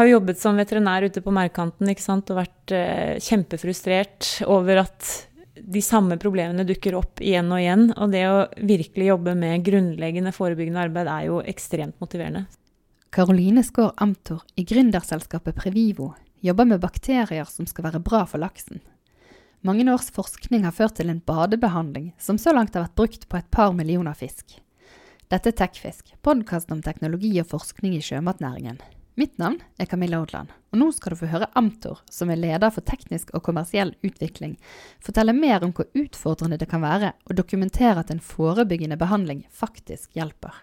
har jo jobbet som veterinær ute på merkanten og vært eh, kjempefrustrert over at de samme problemene dukker opp igjen og igjen. Og det å virkelig jobbe med grunnleggende forebyggende arbeid er jo ekstremt motiverende. Karoline Skaar Amtor i gründerselskapet Previvo jobber med bakterier som skal være bra for laksen. Mange års forskning har ført til en badebehandling som så langt har vært brukt på et par millioner fisk. Dette er Tekfisk, podkasten om teknologi og forskning i sjømatnæringen. Mitt navn er Camilla Odland, og nå skal du få høre Amtor, som er leder for teknisk og kommersiell utvikling, fortelle mer om hvor utfordrende det kan være å dokumentere at en forebyggende behandling faktisk hjelper.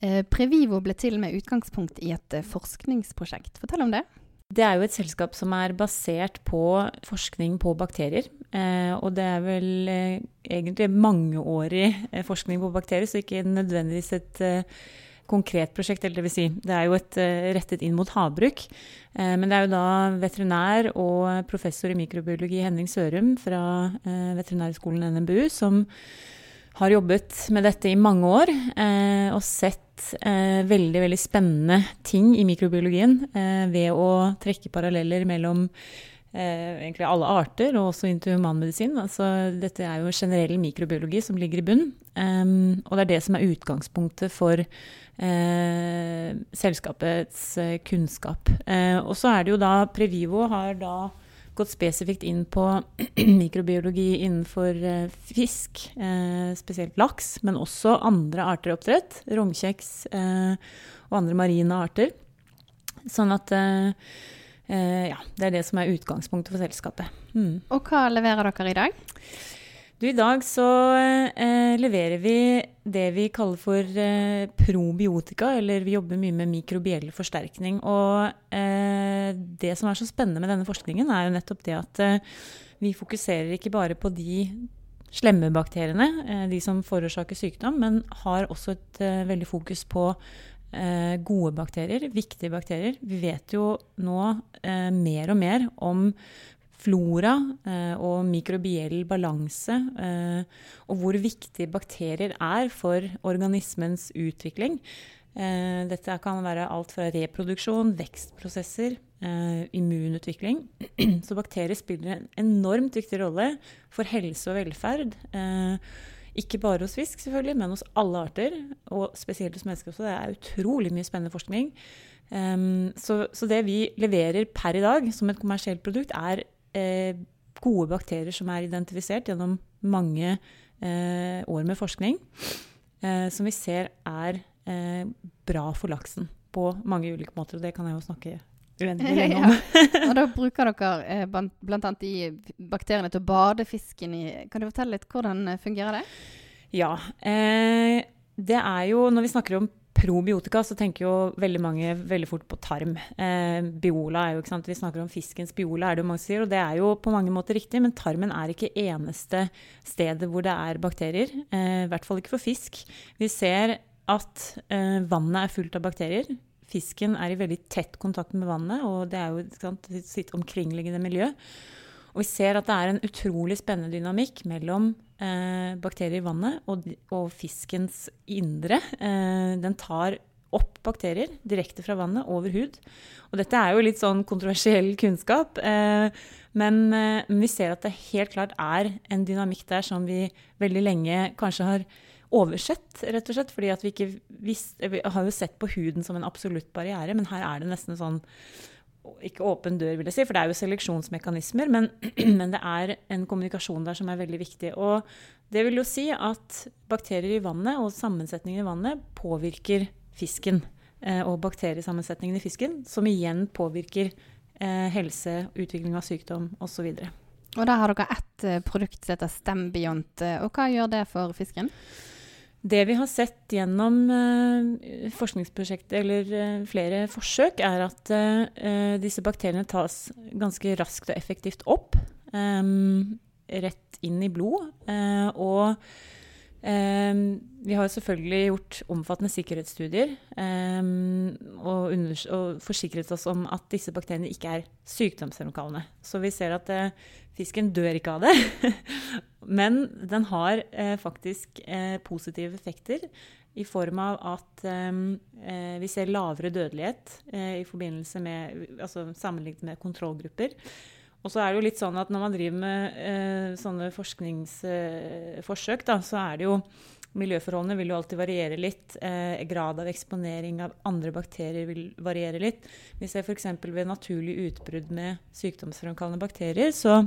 Eh, Previvo ble til med utgangspunkt i et eh, forskningsprosjekt. Fortell om det. Det er jo et selskap som er basert på forskning på bakterier. Eh, og det er vel egentlig mangeårig forskning på bakterier, så ikke nødvendigvis et konkret prosjekt. Eller det vil si, det er jo et eh, rettet inn mot havbruk. Eh, men det er jo da veterinær og professor i mikrobiologi Henning Sørum fra Veterinærskolen NMBU som har jobbet med dette i mange år og sett eh, veldig veldig spennende ting i mikrobiologien eh, ved å trekke paralleller mellom eh, egentlig alle arter, og også inntil humanmedisin. Altså, dette er jo generell mikrobiologi som ligger i bunn. Um, og det er det som er utgangspunktet for eh, selskapets eh, kunnskap. Eh, og så er det jo da Previvo har da gått spesifikt inn på mikrobiologi innenfor eh, fisk, eh, spesielt laks, men også andre arter oppdrett, rognkjeks eh, og andre marine arter. Sånn at ja, det er det som er utgangspunktet for selskapet. Mm. Og hva leverer dere i dag? Du, I dag så eh, leverer vi det vi kaller for eh, probiotika, eller vi jobber mye med mikrobiell forsterkning. Og eh, det som er så spennende med denne forskningen, er jo nettopp det at eh, vi fokuserer ikke bare på de slemme bakteriene, eh, de som forårsaker sykdom, men har også et eh, veldig fokus på gode bakterier, viktige bakterier. Vi vet jo nå mer og mer om flora eh, og mikrobiell balanse, eh, og hvor viktig bakterier er for organismens utvikling. Eh, dette kan være alt fra reproduksjon, vekstprosesser, immunutvikling. Så bakterier spiller en enormt viktig rolle for helse og velferd. Ikke bare hos fisk, selvfølgelig, men hos alle arter. Og spesielt hos mennesker også. Det er utrolig mye spennende forskning. Så, det vi leverer per i dag som et kommersielt produkt, er gode bakterier som er identifisert gjennom mange eh, år med forskning, eh, som vi ser er eh, bra for laksen på mange ulike måter. Og det kan jeg jo snakke uendelig lenge om. ja. Og da bruker dere eh, bl.a. de bakteriene til å bade fisken i. Kan du fortelle litt hvordan eh, fungerer det? Ja. det er jo, når vi snakker om probiotika, så tenker jo veldig mange veldig fort på tarm. Eh, biola er jo, ikke sant, Vi snakker om fiskens biola, er det jo mange sier, og det er jo på mange måter riktig, men tarmen er ikke eneste stedet hvor det er bakterier. Eh, I hvert fall ikke for fisk. Vi ser at eh, vannet er fullt av bakterier. Fisken er i veldig tett kontakt med vannet, og det er jo sant, sitt omkringliggende miljø. Og vi ser at det er en utrolig spennende dynamikk mellom eh, bakterier i vannet og, og fiskens indre. Eh, den tar opp bakterier direkte fra vannet over hud. Og dette er jo litt sånn kontroversiell kunnskap, eh, men, eh, men, vi ser at det helt klart er en dynamikk der som vi veldig lenge kanskje har oversett, rett og slett. fordi at vi visste Vi har jo sett på huden som en absolutt barriere, men her er det nesten sånn ikke åpen dør, vil jeg si, for det er jo seleksjonsmekanismer, men, men, det er en kommunikasjon der som er veldig viktig. Og det vil jo si at bakterier i vannet og sammensetningen i vannet påvirker fisken. Eh, og bakteriesammensetningen i fisken, som igjen påvirker eh, helse, utvikling av sykdom osv. Og, og da har dere ett eh, produkt som heter Stembiont. Og hva gjør det for fisken? Det vi har sett gjennom forskningsprosjektet, eller uh, flere forsøk, er at uh, disse bakteriene tas ganske raskt og effektivt opp. Rett inn i blod. og vi har selvfølgelig gjort omfattende sikkerhetsstudier um, og, og, forsikret oss om at disse bakteriene ikke er sykdomsfremkallende. Så vi ser at fisken dør ikke av det. Men den har eh, faktisk eh, positive effekter i form av at eh, vi ser lavere dødelighet eh, i forbindelse med, altså sammenlignet med kontrollgrupper. Og så er det jo litt sånn at når man driver med eh, sånne forskningsforsøk, da, så er det jo Miljøforholdene vil jo alltid variere litt. Eh, grad av eksponering av andre bakterier vil variere litt. Vi ser f.eks. ved naturlig utbrudd med sykdomsfremkallende bakterier, så,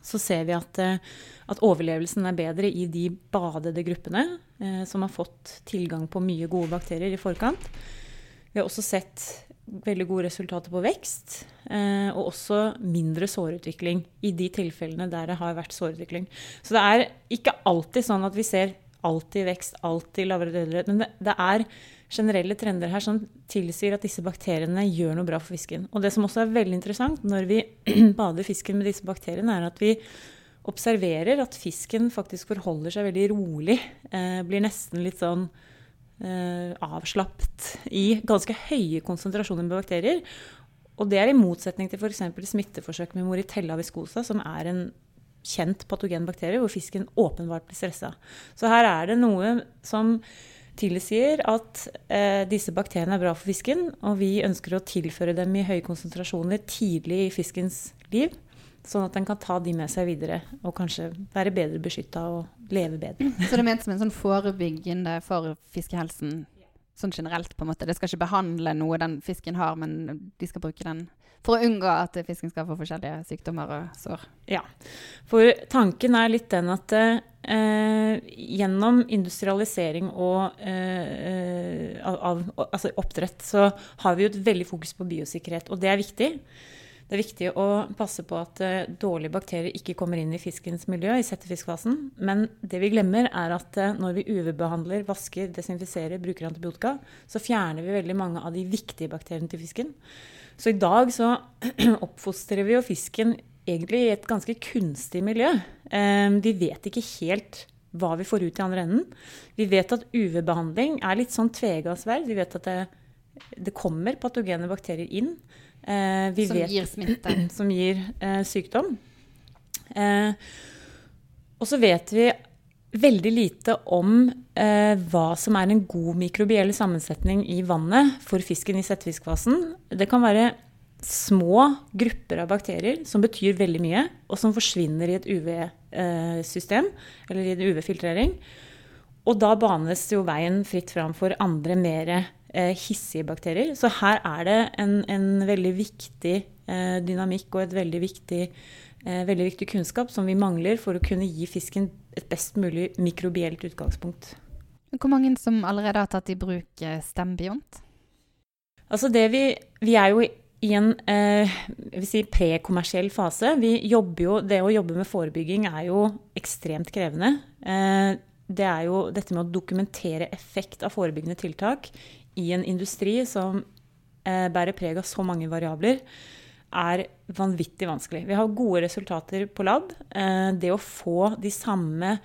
så ser vi at, eh, at, overlevelsen er bedre i de badede gruppene eh, som har fått tilgang på mye gode bakterier i forkant. Vi har også sett veldig gode resultater på vekst, eh, og også mindre sårutvikling i de tilfellene der det har vært sårutvikling. Så det er ikke alltid sånn at vi ser alltid vekst, alltid lavere dødelighet. Men det, er generelle trender her som tilsier at disse bakteriene gjør noe bra for fisken. Og det som også er veldig interessant når vi bader fisken med disse bakteriene, er at vi observerer at fisken faktisk forholder seg veldig rolig. Eh, blir nesten litt sånn eh, avslappet i ganske høye konsentrasjoner med bakterier. Og det er i motsetning til f.eks. smitteforsøk med moritella viscosa, som er en kjent patogen bakterie, hvor fisken åpenbart blir stressa. Så her er det noe som tilsier at eh, disse bakteriene er bra for fisken, og vi ønsker å tilføre dem i høye konsentrasjoner tidlig i fiskens liv. Sånn at en kan ta de med seg videre og kanskje være bedre beskytta og leve bedre. Så det er ment som en sånn forebyggende for fiskehelsen sånn generelt? på en måte. Det skal ikke behandle noe den fisken har, men de skal bruke den for å unngå at fisken skal få forskjellige sykdommer og sår. Ja, for tanken er litt den at eh, gjennom industrialisering og eh, av, av altså oppdrett, så har vi jo et veldig fokus på biosikkerhet, og det er viktig. Det er viktig å passe på at uh, dårlige bakterier ikke kommer inn i fiskens miljø i settefiskfasen. Men det vi glemmer, er at uh, når vi UV-behandler, vasker, desinfiserer, bruker antibiotika, så fjerner vi veldig mange av de viktige bakteriene til fisken. Så i dag så oppfostrer vi jo fisken egentlig i et ganske kunstig miljø. De vi vet ikke helt hva vi får ut i andre enden. Vi vet at UV-behandling er litt sånn tvegassverd. Vi vet at det, det, kommer patogene bakterier inn. Uh, som vet, gir smitte. Som gir eh, sykdom. Eh, og så vet vi veldig lite om eh, hva som er en god mikrobiell sammensetning i vannet for fisken i settefiskfasen. Det kan være små grupper av bakterier som betyr veldig mye, og som forsvinner i et UV-system, eh, eller i en UV-filtrering. Og da banes jo veien fritt fram for andre mer eh, hissige bakterier. Så her er det en, en veldig viktig eh, dynamikk og et veldig viktig, eh, veldig viktig kunnskap som vi mangler for å kunne gi fisken et best mulig mikrobielt utgangspunkt. Hvor mange som allerede har tatt i bruk eh, Stembiont? Altså det vi, vi er jo i en eh, si prekommersiell fase. Vi jo, det å jobbe med forebygging er jo ekstremt krevende. Eh, det er jo dette med å dokumentere effekt av forebyggende tiltak i en industri som eh, bærer preg av så mange variabler er vanvittig vanskelig. Vi har gode resultater på lab. Eh, det å få de samme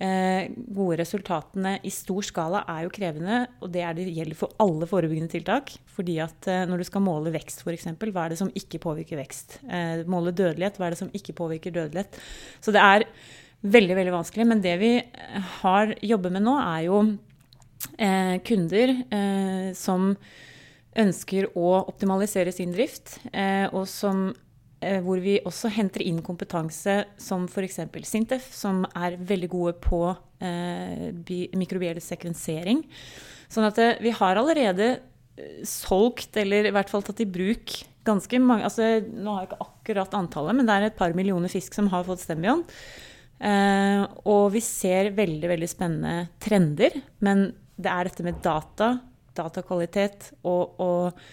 eh, gode resultatene i stor skala er jo krevende, og det, det gjelder for alle forebyggende tiltak. Fordi at eh, når du skal måle vekst, f.eks., hva er det som ikke påvirker vekst? Måle dødelighet, hva er det som ikke påvirker dødelighet? Så det er veldig, veldig vanskelig. Men det vi har jobber med nå, er jo kunder som ønsker å optimalisere sin drift, eh, og som, eh, hvor vi også henter inn kompetanse som f.eks. Sintef, som er veldig gode på eh, mikrobiell sekvensering. Sånn at vi har allerede solgt, eller i hvert fall tatt i bruk ganske mange altså, Nå har jeg ikke akkurat antallet, men det er et par millioner fisk som har fått Stembion. Eh, og vi ser veldig, veldig spennende trender. Men det er dette med data datakvalitet og, og,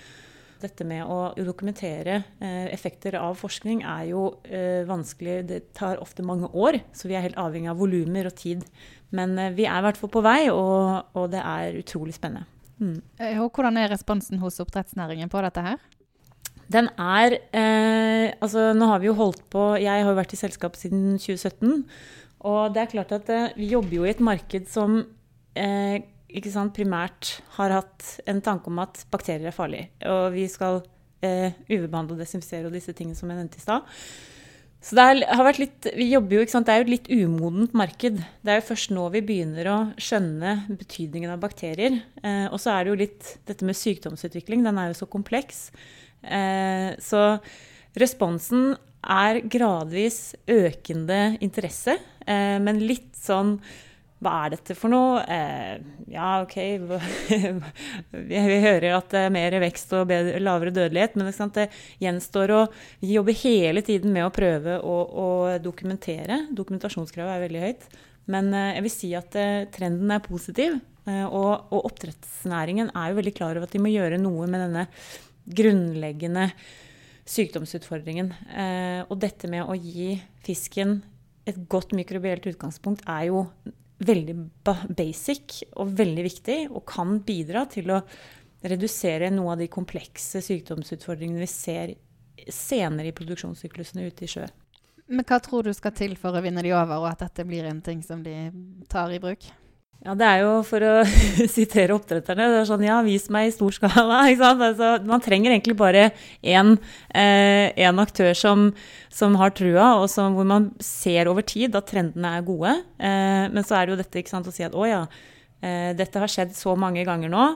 dette med å dokumentere eh, effekter av forskning er jo eh, vanskelig. Det tar ofte mange år, så vi er helt avhengig av volumer og tid. Men eh, vi er i hvert fall på vei, og, og det er utrolig spennende. Mm. Hvordan er responsen hos oppdrettsnæringen på dette her? Den er eh, Altså, nå har vi jo holdt på Jeg har jo vært i selskap siden 2017. Og det er klart at eh, vi jobber jo i et marked som eh, sant, primært har hatt en tanke om at bakterier er farlige. Og vi skal eh, UV-behandle og desinfisere og disse tingene som jeg nevnte i stad. Så det er, har vært litt, vi jo, ikke sant? det er jo et litt umodent marked. Det er jo først nå vi begynner å skjønne betydningen av bakterier. Eh, og så er det jo litt dette med sykdomsutvikling. Den er jo så kompleks. Eh, så responsen er gradvis økende interesse, eh, men litt sånn hva er dette for noe? Eh, ja, OK vi, hører at det er mer vekst og bedre, lavere dødelighet, men det gjenstår å jobbe hele tiden med å prøve å, å dokumentere. Dokumentasjonskravet er veldig høyt. Men eh, jeg vil si at eh, trenden er positiv. Eh, og, og, oppdrettsnæringen er jo veldig klar over at de må gjøre noe med denne grunnleggende sykdomsutfordringen. Eh, og dette med å gi fisken et godt mikrobielt utgangspunkt er jo veldig basic og veldig viktig, og kan bidra til å redusere noe av de komplekse sykdomsutfordringene vi ser senere i produksjonssyklusene ute i sjø. Men hva tror du skal til for å vinne de over, og at dette blir en ting som de tar i bruk? Ja, det er jo for å sitere oppdretterne. det er sånn, Ja, vis meg i stor skala. ikke sant? Altså, man trenger egentlig bare én eh, aktør som, som, har trua, og som, hvor man ser over tid at trendene er gode. Eh, men så er det jo dette ikke sant, å si at å ja, eh, dette har skjedd så mange ganger nå.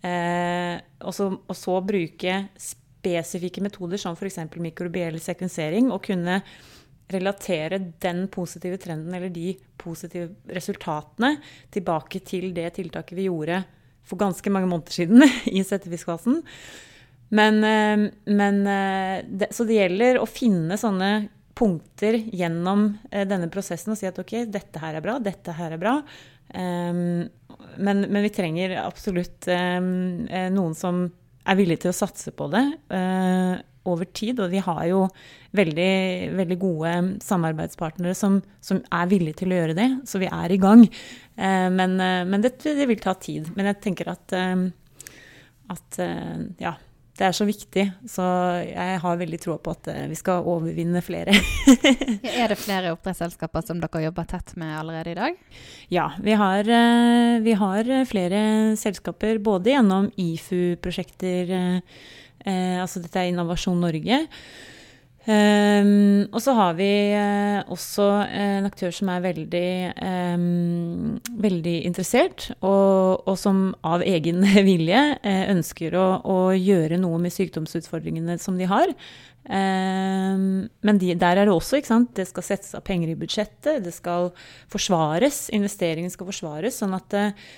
Eh, og så, og, så, bruke spesifikke metoder som f.eks. mikrobiell sekvensering, og kunne relatere den positive trenden eller de positive resultatene tilbake til det tiltaket vi gjorde for ganske mange måneder siden i settefiskfasen. Men, eh, men eh, det, Så det gjelder å finne sånne punkter gjennom eh, denne prosessen og si at OK, dette her er bra, dette her er bra. Um, men, men, vi trenger absolutt um, noen som er villige til å satse på det. Over tid. Og vi har jo veldig, veldig gode samarbeidspartnere som, som, er villige til å gjøre det. Så vi er i gang. Eh, men, eh, men det, det, vil ta tid. Men jeg tenker at, eh, at ja, det er så viktig. Så jeg har veldig tro på at vi skal overvinne flere. er det flere oppdrettsselskaper som dere jobber tett med allerede i dag? Ja, vi har, vi har flere selskaper både gjennom IFU-prosjekter Eh, altså dette er Innovasjon Norge. Um, og så har vi uh, også en aktør som er veldig, um, veldig interessert, og, og, som av egen vilje uh, ønsker å, å, gjøre noe med sykdomsutfordringene som de har. Um, men de, der er det også, ikke sant? det skal settes av penger i budsjettet, det skal forsvares, investeringen skal forsvares. sånn at uh,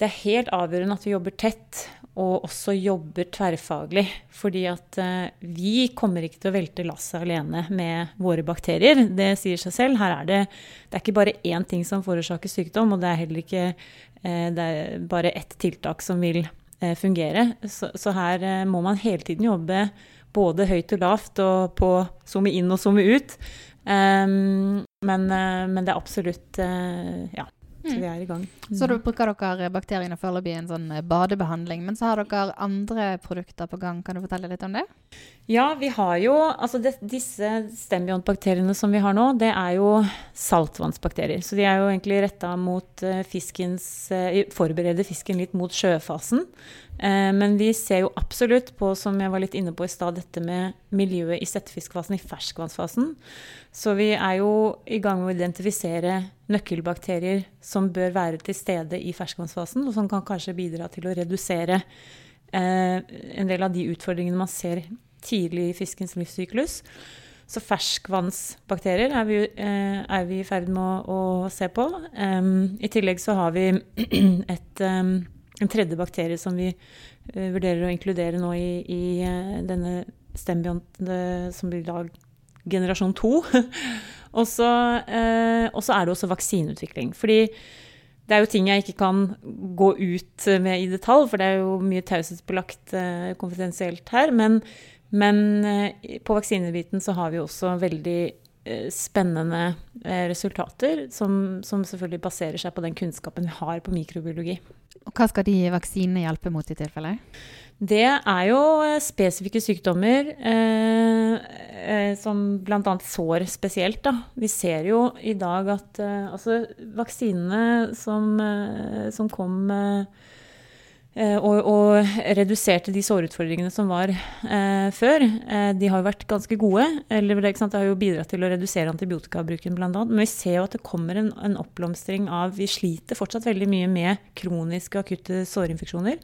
det er helt avgjørende at vi jobber tett og også jobber tverrfaglig. Fordi at uh, vi kommer ikke til å velte lasset alene med våre bakterier. Det sier seg selv. Her er det, det er ikke bare én ting som forårsaker sykdom, og det er heller ikke uh, det er bare ett tiltak som vil uh, fungere. Så, så her må man hele tiden jobbe både høyt og lavt, og på zoome inn og zoome ut. Um, men, men, det er absolutt ja, så mm. vi er i gang. Mm. Så da bruker dere bakteriene foreløpig i en sånn eh, badebehandling. Men så har dere andre produkter på gang. Kan du fortelle litt om det? Ja, vi har jo Altså det, disse stembiontbakteriene som vi har nå, det er jo saltvannsbakterier. Så de er jo egentlig retta mot uh, fiskens uh, Forbereder fisken litt mot sjøfasen. Uh, men vi ser jo absolutt på, som jeg var litt inne på i stad, dette med miljøet i settefiskfasen, i ferskvannsfasen. Så vi er jo i gang med å identifisere nøkkelbakterier som bør være til stede i ferskvannsfasen, og som kan kanskje bidra til å redusere eh, en del av de utfordringene man ser tidlig i fiskens livssyklus. Så ferskvannsbakterier er vi, eh, er vi i ferd med å, å se på. I tillegg så har vi et, en tredje bakterie som vi uh, vurderer å inkludere nå i, i uh, denne stembionten som blir da generasjon to. og, så, eh, er det også vaksineutvikling. Fordi det er jo ting jeg ikke kan gå ut med i detalj, for det er jo mye taushetsbelagt eh, konfidensielt her. Men, men eh, på vaksinebiten så har vi også veldig eh, spennende eh, resultater, som, som, selvfølgelig baserer seg på den kunnskapen vi har på mikrobiologi. Hva skal de vaksinene hjelpe mot i tilfelle? Det er jo eh, spesifikke sykdommer, eh, eh, som bl.a. sår spesielt. Da. Vi ser jo i dag at eh, altså, vaksinene som, eh, som kom Eh, og, og, reduserte de sårutfordringene som var eh, før. Eh, de har jo vært ganske gode. eller Det har jo bidratt til å redusere antibiotikabruken bl.a. Men vi ser jo at det kommer en, en, oppblomstring av Vi sliter fortsatt veldig mye med kroniske akutte sårinfeksjoner.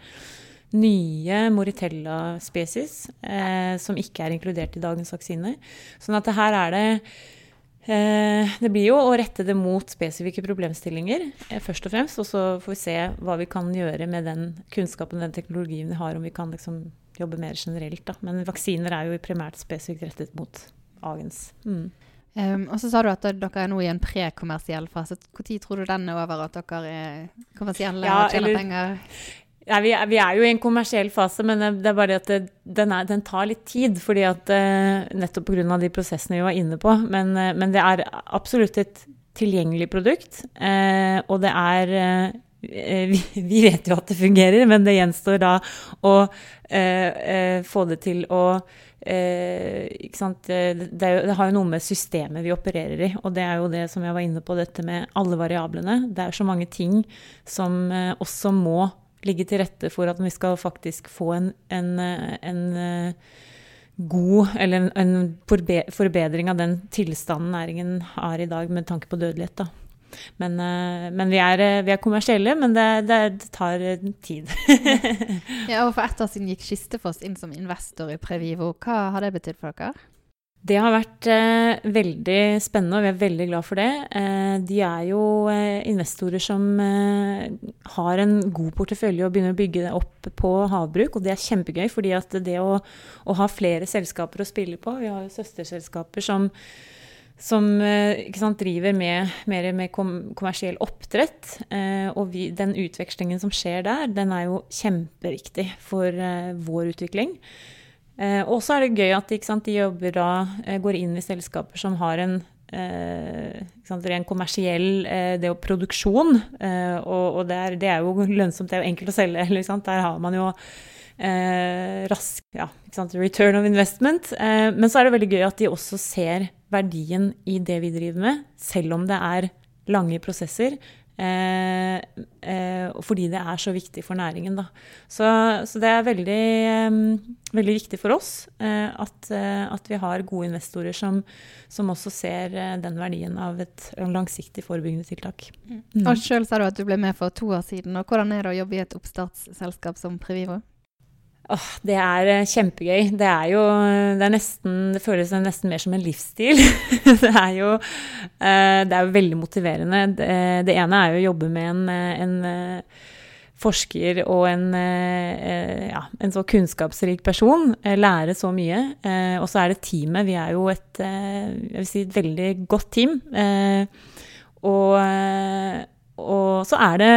Nye Moritella-species eh, som ikke er inkludert i dagens vaksiner. Sånn at her er det Eh, det blir jo å rette det mot spesifikke problemstillinger, eh, først og fremst. Og så får vi se hva vi kan gjøre med den kunnskapen og den teknologien vi har, om vi kan liksom jobbe mer generelt. Da. Men vaksiner er jo primært spesifikt rettet mot agens. Mm. Um, og så sa du at dere er nå i en prekommersiell fase. Når tror du den er over, at dere er kommersielle ja, og tjener eller, penger? Ja, vi, er, vi, er, jo i en kommersiell fase, men det er bare at det, den, er, den, tar litt tid. fordi at uh, Nettopp pga. de prosessene vi var inne på. Men, uh, men, det er absolutt et tilgjengelig produkt. Uh, og det er vi, vet jo at det fungerer, men det gjenstår da å få det til å det, jo, det, har jo noe med systemet vi opererer i. Og det er jo det som jeg var inne på, dette med alle variablene. Det er så mange ting som også må ligge til rette for at vi skal faktisk få en, en, en eh, god Eller en, forbedring av den tilstanden næringen har i dag med tanke på dødelighet. Da. Men, eh, men vi, er, eh, vi, er, kommersielle, men det, det, det tar tid. ja, og For ett år siden gikk Kistefoss inn som investor i Previvo. Hva har det betydd for dere? Det har vært eh, veldig spennende, og vi er veldig glad for det. Eh, de er jo eh, investorer som eh, har en god portefølje og begynner å bygge det opp på havbruk, og det er kjempegøy. fordi at det å, å ha flere selskaper å spille på Vi har jo søsterselskaper som, som eh, sant, driver med, mer med kom, kommersiell oppdrett. Eh, og vi, den utvekslingen som skjer der, den er jo kjempeviktig for vår utvikling. Eh, og så er det gøy at sant, de jobber da, eh, går inn i selskaper som har en eh, sant, ren kommersiell eh, det produksjon. Eh, og, og det, er, det, er, jo lønnsomt, det er jo enkelt å selge. Der har man jo eh, rask ja, return of investment. men så er det veldig gøy at de også ser verdien i det vi driver med, selv om det er lange prosesser. Eh, eh, fordi det er så viktig for næringen. Da. Så, så det er veldig, eh, veldig, viktig for oss at, at, vi har gode investorer som, som også ser den verdien av et langsiktig forebyggende tiltak. Mm. Mm. Og Sjøl sa du at du ble med for to år siden. og Hvordan er det å jobbe i et oppstartsselskap som Previvo? Åh, det er eh, kjempegøy. Det er jo det, er nesten, det føles nesten mer som en livsstil. det, er jo, eh, det er veldig motiverende. Det, ene er jo å jobbe med en, eh, en forsker og en, ja, en, så kunnskapsrik person. Lære så mye. Og så er det teamet. Vi er jo et, si et veldig godt team. Og og så er det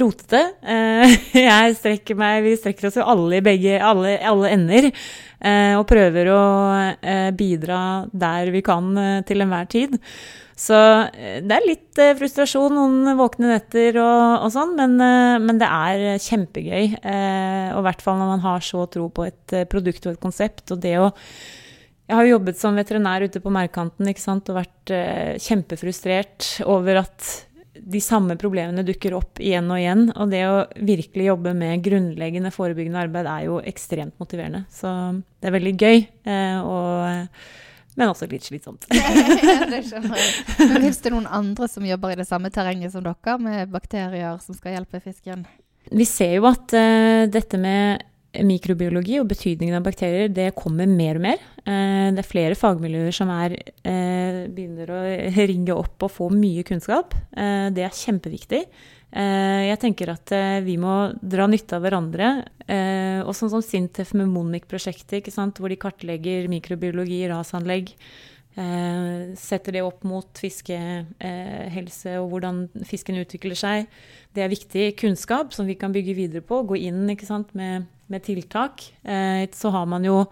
rotete. Eh, jeg strekker meg, vi strekker oss jo alle i begge, alle, alle ender. Eh, og prøver å eh, bidra der vi kan til enhver tid. Så det er litt frustrasjon noen våkne netter og, og sånn, men, men, det er kjempegøy. Og i hvert fall når man har så tro på et produkt og et konsept. Og det å jeg har jo jobbet som veterinær ute på Merkanten og vært kjempefrustrert over at de samme problemene dukker opp igjen og igjen. Og det å virkelig jobbe med grunnleggende forebyggende arbeid er jo ekstremt motiverende. Så det er veldig gøy, eh, og, men også litt slitsomt. det skjønner jeg. Men Fins det noen andre som jobber i det samme terrenget som dere, med bakterier som skal hjelpe fisken? Vi ser jo at uh, dette med mikrobiologi og betydningen av bakterier, det kommer mer og mer. Eh, det er flere fagmiljøer som er, eh, begynner å ringe opp og få mye kunnskap. Eh, det er kjempeviktig. Jeg tenker at vi må dra nytte av hverandre. Og sånn som Sintef med Monmic-prosjektet, hvor de kartlegger mikrobiologi rasanlegg. Setter det opp mot fiskehelse og hvordan fisken utvikler seg. Det er viktig kunnskap som vi kan bygge videre på. Gå inn sant, med med tiltak, så har man jo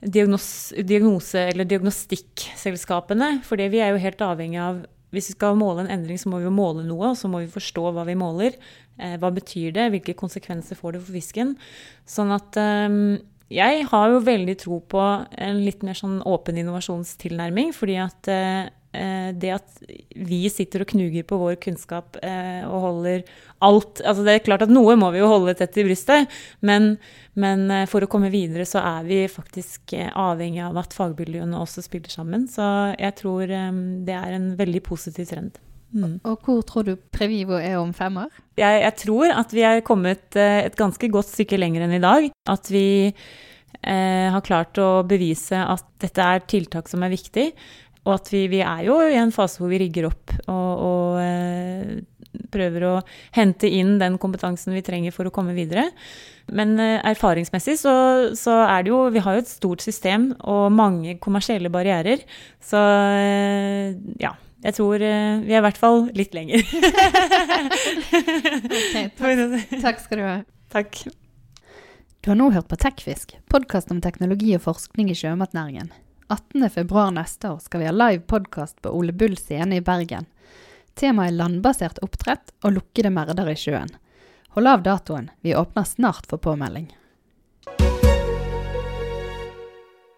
diagnos, diagnose- eller diagnostikkselskapene. For vi er jo helt avhengig av Hvis vi skal måle en endring, så må vi jo måle noe, og så må vi forstå hva vi måler. Eh, hva betyr det? Hvilke konsekvenser får det for fisken? Sånn at eh, jeg har jo veldig tro på en litt mer sånn åpen innovasjonstilnærming. Fordi at eh, det at vi sitter og knuger på vår kunnskap eh, og holder alt altså Det er klart at noe må vi jo holde tett i brystet, men, men eh, for å komme videre så er vi faktisk eh, avhengig av at fagmiljøene også spiller sammen. Så jeg tror eh, det er en veldig positiv trend. Mm. Og hvor tror du Previvo er om fem år? Jeg, jeg tror at vi er kommet et ganske godt stykke lenger enn i dag. At vi eh, har klart å bevise at dette er tiltak som er viktig. Og at vi, vi er jo i en fase hvor vi rigger opp og, og eh, prøver å hente inn den kompetansen vi trenger for å komme videre. Men eh, erfaringsmessig så, så, er det jo Vi har jo et stort system og mange kommersielle barrierer. Så eh, ja. Jeg tror eh, vi er i hvert fall litt lenger. okay, takk, takk skal du ha. Takk. Du har nå hørt på Tekfisk, podkast om teknologi og forskning i sjømatnæringen. 18.2 neste år skal vi ha live podkast på Ole Bull scene i Bergen. Temaet er landbasert oppdrett og lukkede merder i sjøen. Hold av datoen, vi åpner snart for påmelding.